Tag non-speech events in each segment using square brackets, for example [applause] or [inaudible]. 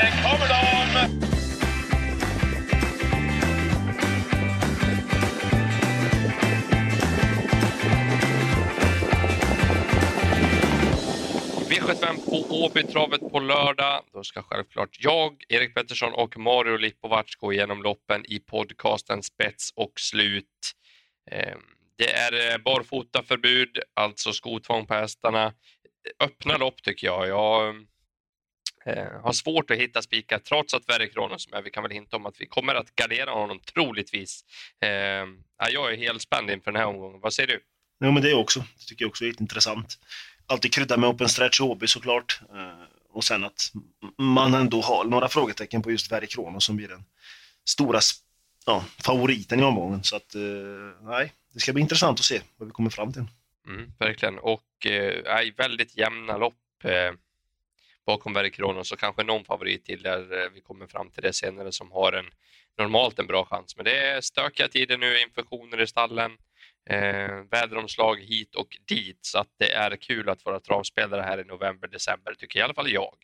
Kommer de! V75 på Åbytravet på lördag. Då ska självklart jag, Erik Pettersson och Mario Lipovac gå igenom loppen i podcasten Spets och slut. Ehm, det är eh, barfotaförbud, alltså skotvång på hästarna. Öppna lopp tycker jag. Jag ehm, eh, har svårt att hitta spikar trots att Verre Kronos med. Vi kan väl hinta om att vi kommer att gardera honom troligtvis. Ehm, jag är helt spänd inför den här omgången. Vad säger du? Jo, men det också. Det tycker jag också är intressant alltid krydda med open stretch Åby såklart. Eh, och sen att man ändå har några frågetecken på just Verre Kronos som blir den stora ja, favoriten i omgången. Så att, eh, nej, det ska bli intressant att se vad vi kommer fram till. Mm, verkligen, och eh, väldigt jämna lopp eh, bakom Verikronos så kanske någon favorit till där eh, vi kommer fram till det senare som har en normalt en bra chans. Men det är stökiga tider nu, infektioner i stallen eh, väderomslag hit och dit så att det är kul att vara travspelare här i november, december tycker i alla fall jag.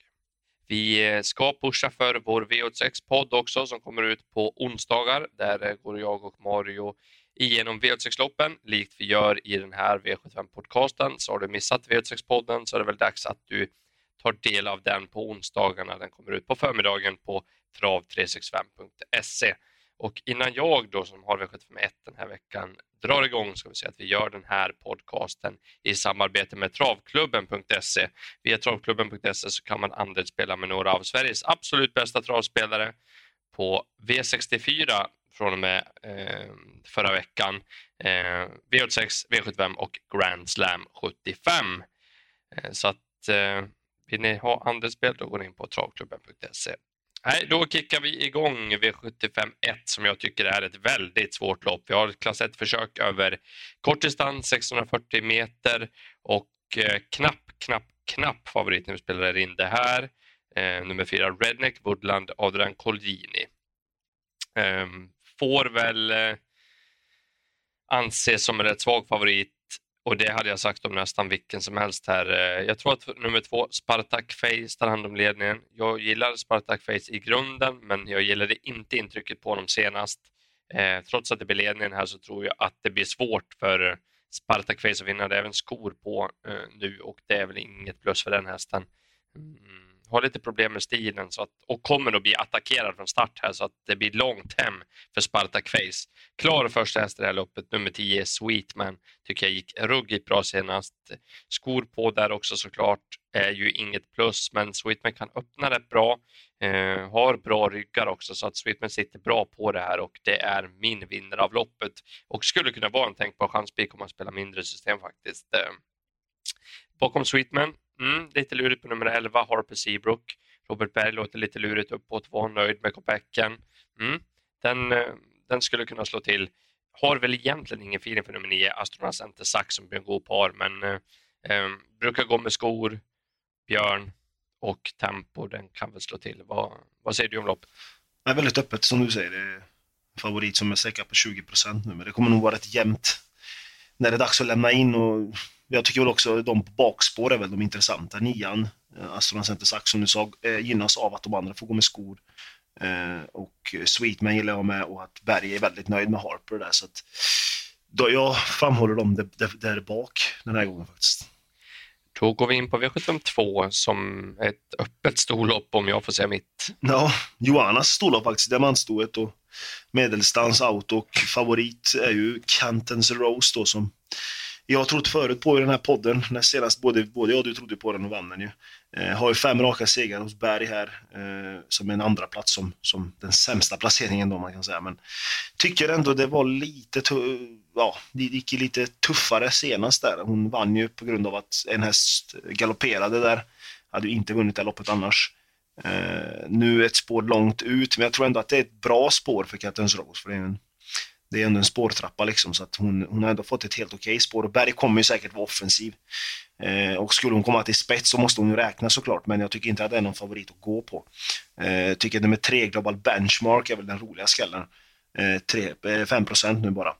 Vi eh, ska pusha för vår V86-podd också som kommer ut på onsdagar. Där eh, går jag och Mario igenom V86-loppen likt vi gör i den här V75-podcasten. Så har du missat V86-podden så är det väl dags att du tar del av den på onsdagarna. Den kommer ut på förmiddagen på trav365.se. Och innan jag då som har V751 den här veckan drar igång ska vi säga att vi gör den här podcasten i samarbete med travklubben.se. Via travklubben.se så kan man andelsspela med några av Sveriges absolut bästa travspelare på V64 från och med eh, förra veckan. Eh, V86, V75 och Grand Slam 75. Eh, så att eh, vill ni ha andelsspel då går ni in på travklubben.se. Nej, då kickar vi igång V75 1 som jag tycker är ett väldigt svårt lopp. Vi har ett klass 1-försök över kort distans, 640 meter och eh, knapp, knapp, knapp favorit när vi spelar in det här. Eh, nummer fyra Redneck Woodland Adrian Colgjini. Eh, får väl eh, anses som en rätt svag favorit och det hade jag sagt om nästan vilken som helst här. Eh, jag tror att nummer två, Spartak Face, tar hand om ledningen. Jag gillar Spartak Face i grunden, men jag gillade inte intrycket på honom senast. Eh, trots att det blir ledningen här så tror jag att det blir svårt för Spartak Face att vinna. Det är även skor på eh, nu och det är väl inget plus för den hästen. Mm har lite problem med stilen så att, och kommer att bli attackerad från start här så att det blir långt hem för Spartak Face. Klar första häst i det här loppet, nummer 10 Sweetman, tycker jag gick ruggigt bra senast. Skor på där också såklart är ju inget plus, men Sweetman kan öppna rätt bra. Eh, har bra ryggar också så att Sweetman sitter bra på det här och det är min vinnare av loppet och skulle kunna vara en tänkbar chanspik om man spelar mindre system faktiskt. Eh, bakom Sweetman Mm, lite lurigt på nummer 11, Harper Seabrook. Robert Berg låter lite lurigt uppåt, var nöjd med comebacken. Mm, den, eh, den skulle kunna slå till. Har väl egentligen ingen feeling för nummer 9, Astronaut Center Sax som blir en god par, men eh, eh, brukar gå med skor, Björn och tempo, den kan väl slå till. Vad, vad säger du om loppet? Det är väldigt öppet som du säger. Det är favorit som är säker på 20 procent nu, men det kommer nog vara rätt jämnt när det är dags att lämna in och jag tycker väl också de på bakspår är väl de intressanta. Nian, eh, Aston Center Sax som du sa, eh, gynnas av att de andra får gå med skor. Eh, och Sweetman gillar jag med och att Berg är väldigt nöjd med Harper där. Så att, då jag framhåller dem där, där, där bak den här gången faktiskt. Då går vi in på V752 som ett öppet storlopp om jag får säga mitt. Ja, Johannas storlopp faktiskt, diamantstoet och medeldistans out och favorit är ju Cantons Rose då som jag har trott förut på i den här podden, när senast både, både jag och du trodde på den och vann den ju. Eh, har ju fem raka segrar hos Berg här, eh, som en andra plats som, som den sämsta placeringen då man kan säga. Men tycker ändå det var lite, ja, det gick lite tuffare senast där. Hon vann ju på grund av att en häst galopperade där. Hade ju inte vunnit det loppet annars. Eh, nu ett spår långt ut, men jag tror ändå att det är ett bra spår för Kattens Rose. För det är en det är ändå en spårtrappa liksom, så att hon, hon har ändå fått ett helt okej okay spår. Och Berg kommer ju säkert vara offensiv. Eh, och skulle hon komma till spets så måste hon ju räkna såklart, men jag tycker inte att det är någon favorit att gå på. Eh, tycker nummer tre, Global Benchmark, är väl den roliga skallen. Eh, 3, 5% eh, nu bara.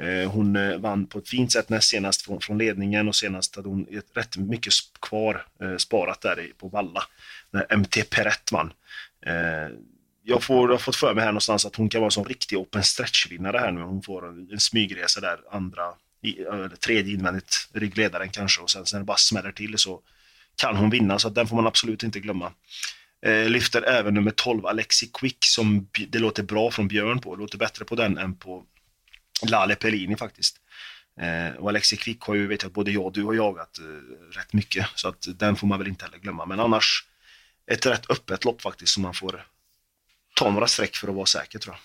Eh, hon eh, vann på ett fint sätt näst senast från, från ledningen och senast hade hon rätt mycket kvar eh, sparat där på Valla. När MT Perrett vann. Eh, jag, får, jag har fått för mig här någonstans att hon kan vara en sån riktig open stretch-vinnare här nu. Hon får en, en smygresa där, andra, i, eller tredje invändigt, ryggledaren kanske, och sen när det bara smäller till så kan hon vinna, så att den får man absolut inte glömma. Eh, lyfter även nummer 12, Alexi Quick, som det låter bra från Björn på. Det låter bättre på den än på Lale Pellini faktiskt. Eh, och Alexi Quick har ju, vet jag, både jag och du har jagat eh, rätt mycket, så att den får man väl inte heller glömma. Men annars, ett rätt öppet lopp faktiskt, som man får ta några streck för att vara säker tror jag.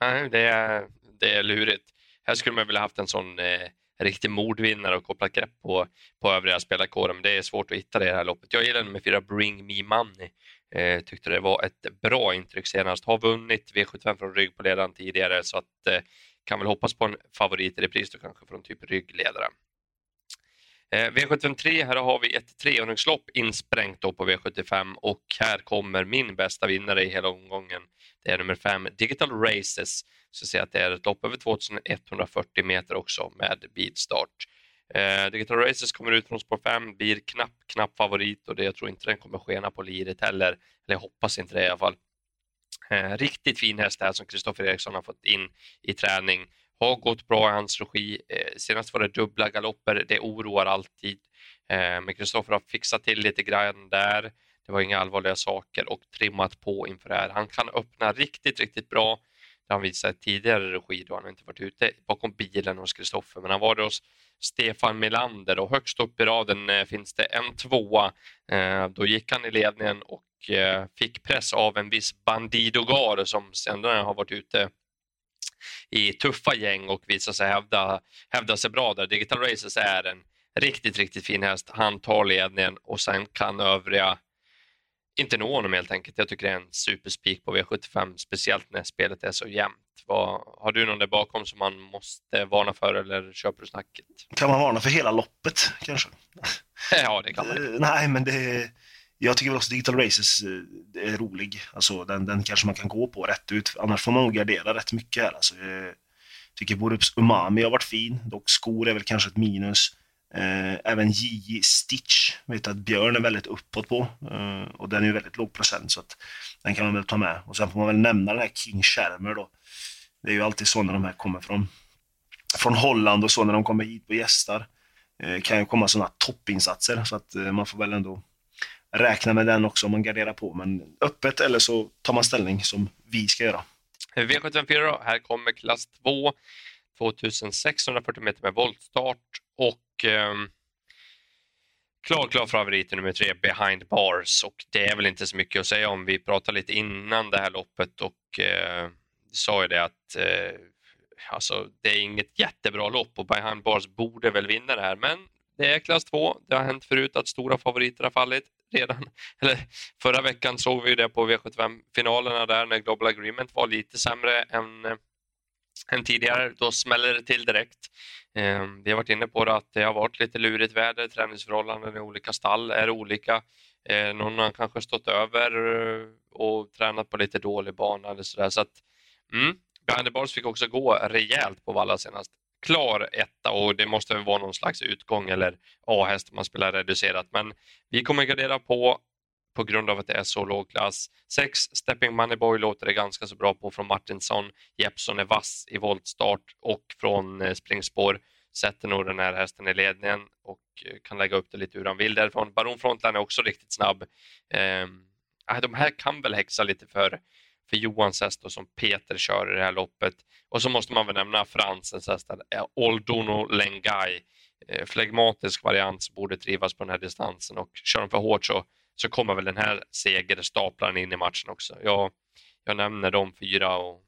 Ja, det är, det är lurigt. Här skulle man vilja haft en sån eh, riktig mordvinnare och kopplat grepp på, på övriga spelarkåren, men det är svårt att hitta det i det här loppet. Jag gillar nummer fyra, Bring Me Money. Eh, tyckte det var ett bra intryck senast. Har vunnit V75 från rygg på ledaren tidigare så att eh, kan väl hoppas på en favorit i repris då kanske från typ ryggledare. Eh, V753, här har vi ett treåringslopp insprängt då på V75 och här kommer min bästa vinnare i hela omgången. Det är nummer 5, Digital Races. Så ser att det är ett lopp över 2140 meter också med bilstart. Eh, Digital Races kommer ut från spår 5, blir knapp, knapp favorit och det, jag tror inte den kommer skena på liret heller. Eller jag hoppas inte det i alla fall. Eh, riktigt fin häst här som Kristoffer Eriksson har fått in i träning har gått bra i hans regi. Eh, senast var det dubbla galopper, det oroar alltid. Eh, men Kristoffer har fixat till lite grann där. Det var inga allvarliga saker och trimmat på inför det här. Han kan öppna riktigt, riktigt bra. Det har han visat i tidigare regi då han inte varit ute bakom bilen hos Kristoffer, men han var det hos Stefan Melander och högst upp i raden eh, finns det en tvåa. Då gick han i ledningen och fick press av en viss Bandido Gar som sedan har varit ute i tuffa gäng och visar sig hävda, hävda sig bra där. Digital Races är en riktigt, riktigt fin häst. Han tar ledningen och sen kan övriga inte nå honom helt enkelt. Jag tycker det är en superspik på V75, speciellt när spelet är så jämnt. Vad, har du någon där bakom som man måste varna för eller köper du snacket? Kan man varna för hela loppet kanske? [laughs] ja, det kan man. Uh, nej, men det, jag tycker väl också Digital Races eh, är rolig. Alltså, den, den kanske man kan gå på rätt ut. Annars får man nog gardera rätt mycket här. Alltså, jag tycker Borups Umami har varit fin. Dock skor är väl kanske ett minus. Eh, även JJ Stitch vet att Björn är väldigt uppåt på. Och den är ju väldigt låg procent så att den kan man väl ta med. Och sen får man väl nämna den här King Schermer då. Det är ju alltid så när de här kommer från, från Holland och så när de kommer hit på gästar. Kan ju komma sådana toppinsatser så att man får väl ändå räkna med den också om man garderar på. Men öppet eller så tar man ställning som vi ska göra. V754 då, här kommer klass 2, 2640 meter med voltstart och eh, klar, klar favorit nummer tre, Behind Bars och det är väl inte så mycket att säga om. Vi pratade lite innan det här loppet och eh, sa ju det att eh, alltså, det är inget jättebra lopp och Behind Bars borde väl vinna det här men det är klass 2. Det har hänt förut att stora favoriter har fallit redan. [laughs] Eller, förra veckan såg vi det på V75-finalerna där när Global Agreement var lite sämre än, äh, än tidigare. Då smäller det till direkt. Eh, vi har varit inne på det att det har varit lite lurigt väder, träningsförhållanden i olika stall är olika. Eh, någon har kanske stått över eh, och tränat på lite dålig bana eller sådär. Så att, mm, Behind fick också gå rejält på valla senast klar etta och det måste vara någon slags utgång eller A-häst om man spelar reducerat. Men vi kommer gardera på på grund av att det är så låg klass. 6 Stepping Moneyboy låter det ganska så bra på från Martinsson. Jeppson är vass i voltstart och från eh, springspår sätter nog den här hästen i ledningen och eh, kan lägga upp det lite hur han vill därifrån. Baron Frontline är också riktigt snabb. Eh, de här kan väl häxa lite för för Johans häst som Peter kör i det här loppet. Och så måste man väl nämna Fransens häst, Oldono Lengai. Eh, flegmatisk variant som borde trivas på den här distansen och kör de för hårt så, så kommer väl den här segerstaplaren in i matchen också. Jag, jag nämner de fyra och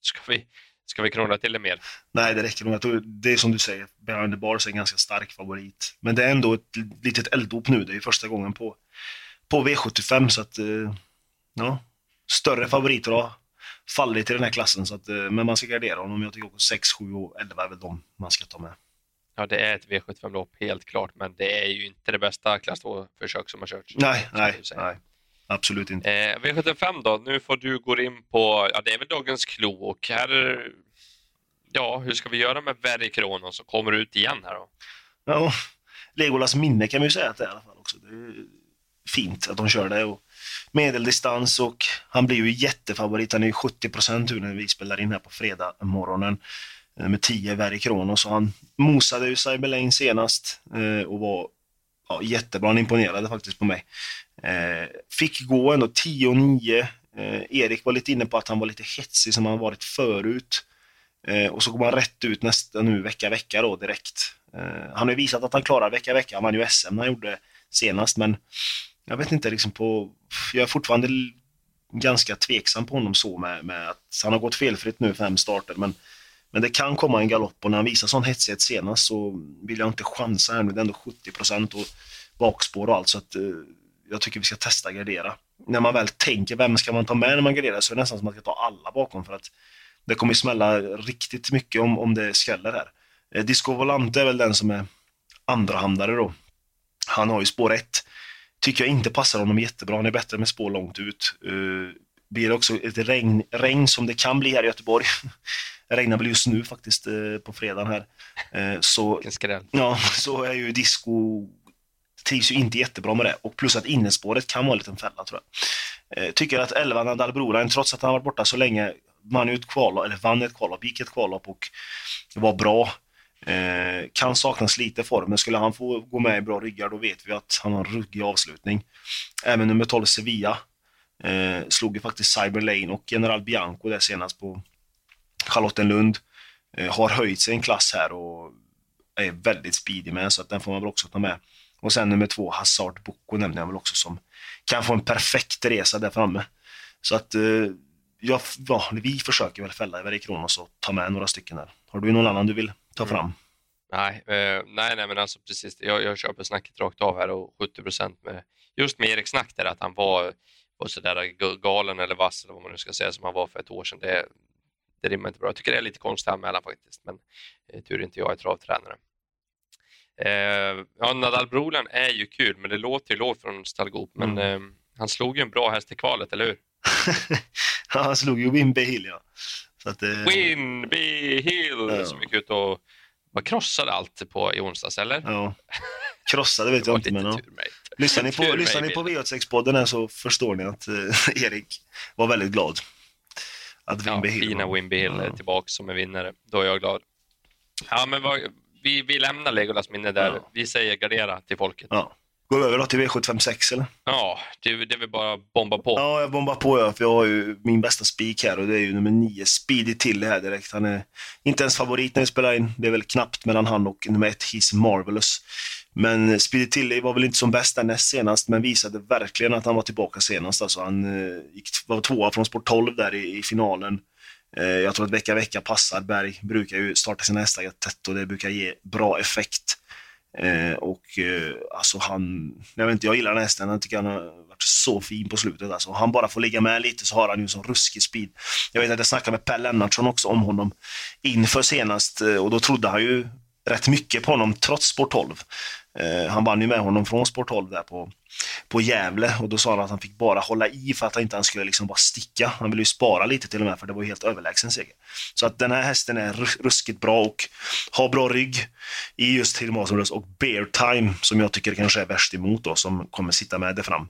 ska vi, ska vi krångla till det mer? Nej, det räcker nog. Jag tror det är som du säger, Behind the Bars är en ganska stark favorit. Men det är ändå ett litet elddop nu. Det är första gången på, på V75 så att, eh, ja, större favoriter har fallit i den här klassen. Så att, eh, men man ska gardera honom. Jag tycker också 6, 7 och 11 är väl de man ska ta med. Ja, det är ett V75-lopp helt klart, men det är ju inte det bästa klass 2-försök som har körts. Nej, nej, nej. Absolut inte. Eh, V75 då, nu får du gå in på, ja det är väl dagens klo och här, ja hur ska vi göra med Verry Kronos som kommer ut igen här då? Ja, Legolas minne kan man ju säga att det är i alla fall också. Det fint att de kör det. Och medeldistans och han blir ju jättefavorit. Han är ju 70 procent nu när vi spelar in här på fredag morgonen eh, med 10 Very Kronos. Så han mosade ju Cyberlane senast eh, och var ja, jättebra. Han imponerade faktiskt på mig. Eh, fick gå ändå 10-9. Erik var lite inne på att han var lite hetsig som han varit förut. Och så går man rätt ut nästa nu vecka, vecka då direkt. Han har ju visat att han klarar vecka, vecka. Han vann ju SM när han gjorde senast, men jag vet inte liksom på... Jag är fortfarande ganska tveksam på honom så med, med att han har gått felfritt nu fem starter, men men det kan komma en galopp och när han visar sån hetsighet senast så vill jag inte chansa här nu. Det är ändå 70 procent och bakspår och allt så att eh, jag tycker vi ska testa gardera. När man väl tänker vem ska man ta med när man garderar så är det nästan som att man ska ta alla bakom för att det kommer smälla riktigt mycket om, om det skäller här. Eh, Disco Volante är väl den som är andrahandare då. Han har ju spår 1. Tycker jag inte passar honom jättebra. Han är bättre med spår långt ut. Uh, blir det också ett regn, regn som det kan bli här i Göteborg [laughs] Det regnar väl just nu faktiskt eh, på fredagen här. Eh, så, [laughs] ja, så är ju disco trivs ju inte jättebra med det. Och plus att innespåret kan vara en liten fälla tror jag. Tycker att 11 Nadal Broline, trots att han varit borta så länge, vann ett kvallopp, eller vann ett kvallopp, gick ett kvallopp och var bra. Eh, kan saknas lite form, men skulle han få gå med i bra ryggar då vet vi att han har en ruggig avslutning. Även nummer 12 Sevilla eh, slog ju faktiskt Cyber Lane och General Bianco där senast på Charlottenlund eh, har höjt sig en klass här och är väldigt speedig med, så att den får man väl också ta med. Och sen nummer två, Hazard Boko nämnde jag väl också som kan få en perfekt resa där framme. Så att eh, ja, vi försöker väl fälla Iver Kronos och ta med några stycken där. Har du någon annan du vill ta mm. fram? Mm. Nej, eh, nej, nej, men alltså precis. Jag, jag köper snacket rakt av här och 70 procent med just med Erik snack där att han var, var sådär galen eller vass eller vad man nu ska säga som han var för ett år sedan. Det, det rimmar inte bra. Jag tycker det är lite konstig anmälan faktiskt, men eh, tur inte jag är travtränare. Eh, ja, Nadal Brolan är ju kul, men det låter ju lågt från Stallgop. Men mm. eh, han slog ju en bra häst i kvalet, eller hur? [laughs] ja, han slog ju Winby Hill, ja. Så att, eh... Winby Hill ja. som gick ut och var krossade allt på, i onsdags, eller? Ja. Krossade vet [laughs] jag inte, men ja. Lyssnar ni på, lyssnar ni på V86-podden så förstår ni att eh, [laughs] Erik var väldigt glad. Att ja, Hill fina Wimby Hill är tillbaka som en vinnare. Då är jag glad. Ja, men vad, vi, vi lämnar Legolas minne där. Vi säger gardera till folket. Ja. Går vi över då till V756 eller? Ja, det, det vill bara bomba på. Ja, jag bombar på ja, för jag har ju min bästa spik här och det är ju nummer 9, Speedy till här direkt. Han är inte ens favorit när vi spelar in. Det är väl knappt mellan han och nummer 1, He's Marvelous. Men Speedy Tilly var väl inte som bäst där näst senast, men visade verkligen att han var tillbaka senast. Alltså han eh, gick, var tvåa från sport 12 där i, i finalen. Eh, jag tror att vecka vecka passar. Berg brukar ju starta sina hästar tätt och det brukar ge bra effekt. Eh, och eh, alltså han, jag vet inte, jag gillar den hästen. Jag tycker han har varit så fin på slutet. Alltså. Han bara får ligga med lite så har han ju sån ruskig speed. Jag vet att jag snackade med Per Lennartsson också om honom inför senast eh, och då trodde han ju rätt mycket på honom trots spår 12. Eh, han vann ju med honom från sport 12 där på, på Gävle och då sa han att han fick bara hålla i för att han inte skulle liksom bara sticka. Han ville ju spara lite till och med för det var ju helt överlägsen seger. Så att den här hästen är ruskigt bra och har bra rygg i just Hilmarsson och Bear Time som jag tycker kanske är värst emot då som kommer sitta med det fram.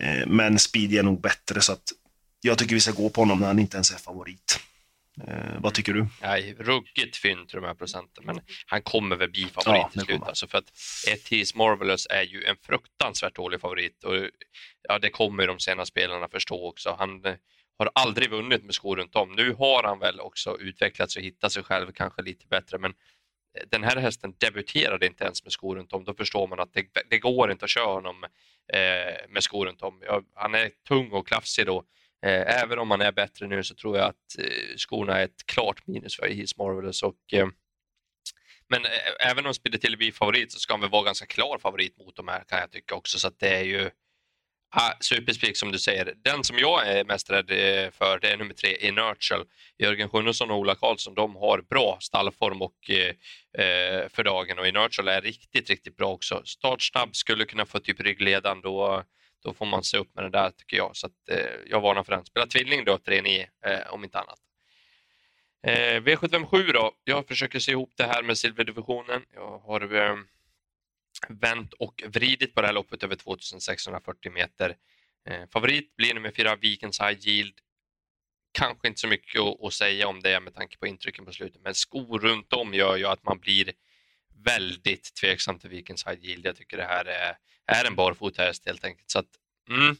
Eh, men Speedy är nog bättre så att jag tycker vi ska gå på honom när han inte ens är favorit. Eh, vad tycker du? Nej, ruggigt fynd till de här procenten, men han kommer väl bli favorit ja, till slut. Alltså för att Etis Marvelous är ju en fruktansvärt dålig favorit och ja, det kommer de sena spelarna förstå också. Han eh, har aldrig vunnit med skor runt om. Nu har han väl också utvecklats och hittat sig själv kanske lite bättre, men eh, den här hästen debuterade inte ens med skor runt om. Då förstår man att det, det går inte att köra honom eh, med skor runt om. Ja, han är tung och klafsig då Eh, även om han är bättre nu så tror jag att eh, skorna är ett klart minus för He's Marvelous. Och, eh, men även om Spidey blir favorit så ska han väl vara ganska klar favorit mot de här kan jag tycka också. Så det är ju ah, superspik som du säger. Den som jag är mest rädd för det är nummer tre, Inertial. Jörgen Sjunnesson och Ola Karlsson de har bra stallform och, eh, för dagen och Inertial är riktigt, riktigt bra också. Startsnabb skulle kunna få typ ryggledan då då får man se upp med det där tycker jag. Så att, eh, jag varnar för den. Spela tvilling då, 3-9 eh, om inte annat. Eh, V757 då. Jag försöker se ihop det här med silverdivisionen. Jag har eh, vänt och vridit på det här loppet över 2640 meter. Eh, favorit blir nummer fyra Vikens High Yield. Kanske inte så mycket att, att, säga om det med tanke på intrycken på slutet, men skor runt om gör ju att man blir väldigt tveksam till vilken side Yield. Jag tycker det här är, är en barfotahäst helt enkelt. Så att, mm,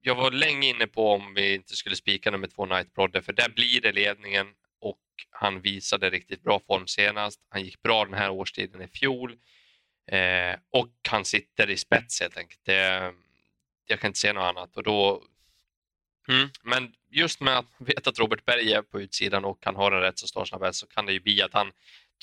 jag var länge inne på om vi inte skulle spika nummer två Night Brodder, för där blir det ledningen och han visade riktigt bra form senast. Han gick bra den här årstiden i fjol eh, och han sitter i spets helt enkelt. Det, jag kan inte se något annat och då Mm. Men just med att veta att Robert Berg är på utsidan och han har en rätt så startsnabb häst så kan det ju bli att han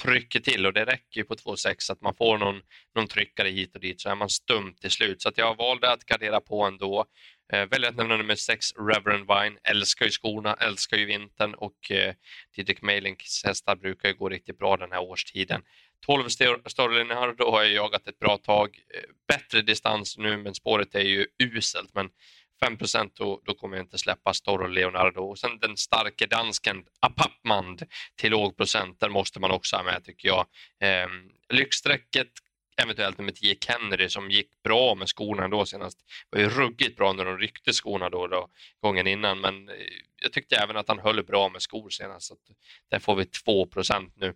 trycker till och det räcker ju på 2,6 att man får någon, någon tryckare hit och dit så är man stum till slut. Så att jag valde att gardera på ändå. Eh, väljer att nämna nummer 6, Reverend Vine. Älskar ju skorna, älskar ju vintern och eh, Didrik Meilinks hästar brukar ju gå riktigt bra den här årstiden. 12 Storlingar, då har jag jagat ett bra tag. Eh, bättre distans nu, men spåret är ju uselt. Men 5 då, då kommer jag inte släppa Storro Leonardo. Och sen den starke dansken Apapmand till låg procent, där måste man också ha med tycker jag. Eh, lyxsträcket eventuellt nummer 10 Kennedy som gick bra med skorna ändå senast. Det var ju ruggigt bra när de ryckte skorna då, då gången innan men eh, jag tyckte även att han höll bra med skor senast. Så där får vi 2% nu.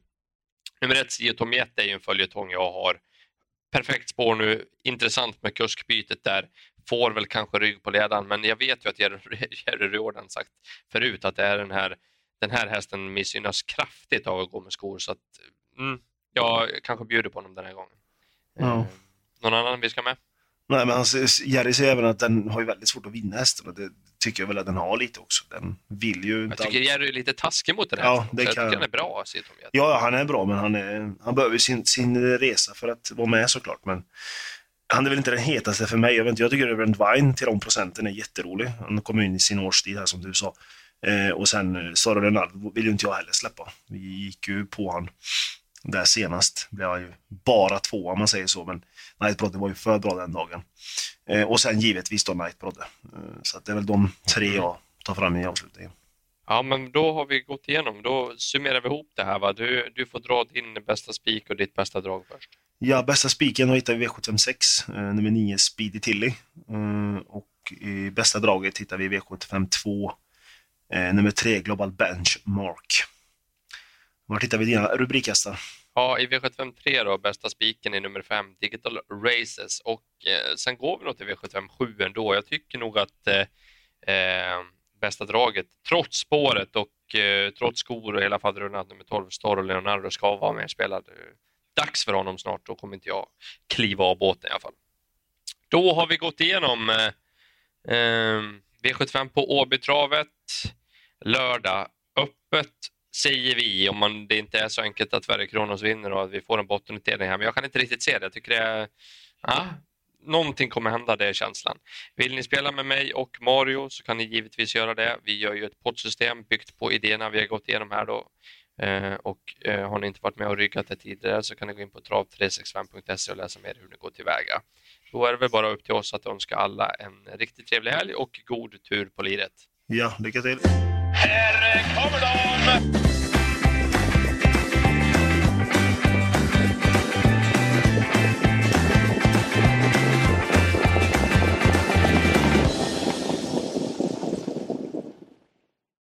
Nummer 1 Sio Tomiet är ju en följetong jag har. Perfekt spår nu, intressant med kuskbytet där. Får väl kanske rygg på ledaren men jag vet ju att [laughs] Jerry Riordan sagt förut att det är den här, den här hästen missgynnas kraftigt av att gå med skor så att mm, jag kanske bjuder på honom den här gången. Eh, någon annan vi ska med? Nej, men hans, Jerry säger även att den har ju väldigt svårt att vinna hästen och det tycker jag väl att den har lite också. Den vill ju inte Jag tycker Jerry är lite taskig mot den här. Ja, det kan... Jag tycker han är bra, Ja, han är bra, men han, är, han behöver sin, sin resa för att vara med såklart. Men han är väl inte den hetaste för mig. Jag, vet inte, jag tycker Reverend Vine till de procenten är jätterolig. Han kommer in i sin årstid här som du sa. Eh, och sen eh, Sara Renard vill ju inte jag heller släppa. Vi gick ju på han där senast blev han ju bara två om man säger så, men Nightbrodde var ju för bra den dagen. Eh, och sen givetvis då Nightbrodde. Eh, så det är väl de tre jag tar fram i avslutningen. Ja, men då har vi gått igenom. Då summerar vi ihop det här. Va? Du, du får dra din bästa spik och ditt bästa drag först. Ja, bästa spiken hittar vi V756, eh, nummer 9 Speedy Tilly. Eh, och i bästa draget hittar vi V752, eh, nummer 3 Global Benchmark. Var hittar vi dina rubrikhästar? Ja, i V753 då, bästa spiken i nummer 5, Digital Races. Och eh, sen går vi nog till V757 ändå. Jag tycker nog att eh, eh, bästa draget, trots spåret och eh, trots skor och hela faderullan nummer 12, Star och Leonardo ska vara med spelad. Dags för honom snart, då kommer inte jag kliva av båten i alla fall. Då har vi gått igenom eh, eh V75 på Åbytravet lördag. Öppet säger vi, om man, det inte är så enkelt att Sverige Kronos vinner och att vi får en bottennotering här, men jag kan inte riktigt se det. Jag tycker det är... Ja, någonting kommer hända, det är känslan. Vill ni spela med mig och Mario så kan ni givetvis göra det. Vi gör ju ett poddsystem byggt på idéerna vi har gått igenom här då. Eh, och eh, har ni inte varit med och ryggat det tidigare så kan ni gå in på trav365.se och läsa mer hur ni går tillväga. Då är det väl bara upp till oss att önska alla en riktigt trevlig helg och god tur på liret. Ja, lycka till! Här kommer de!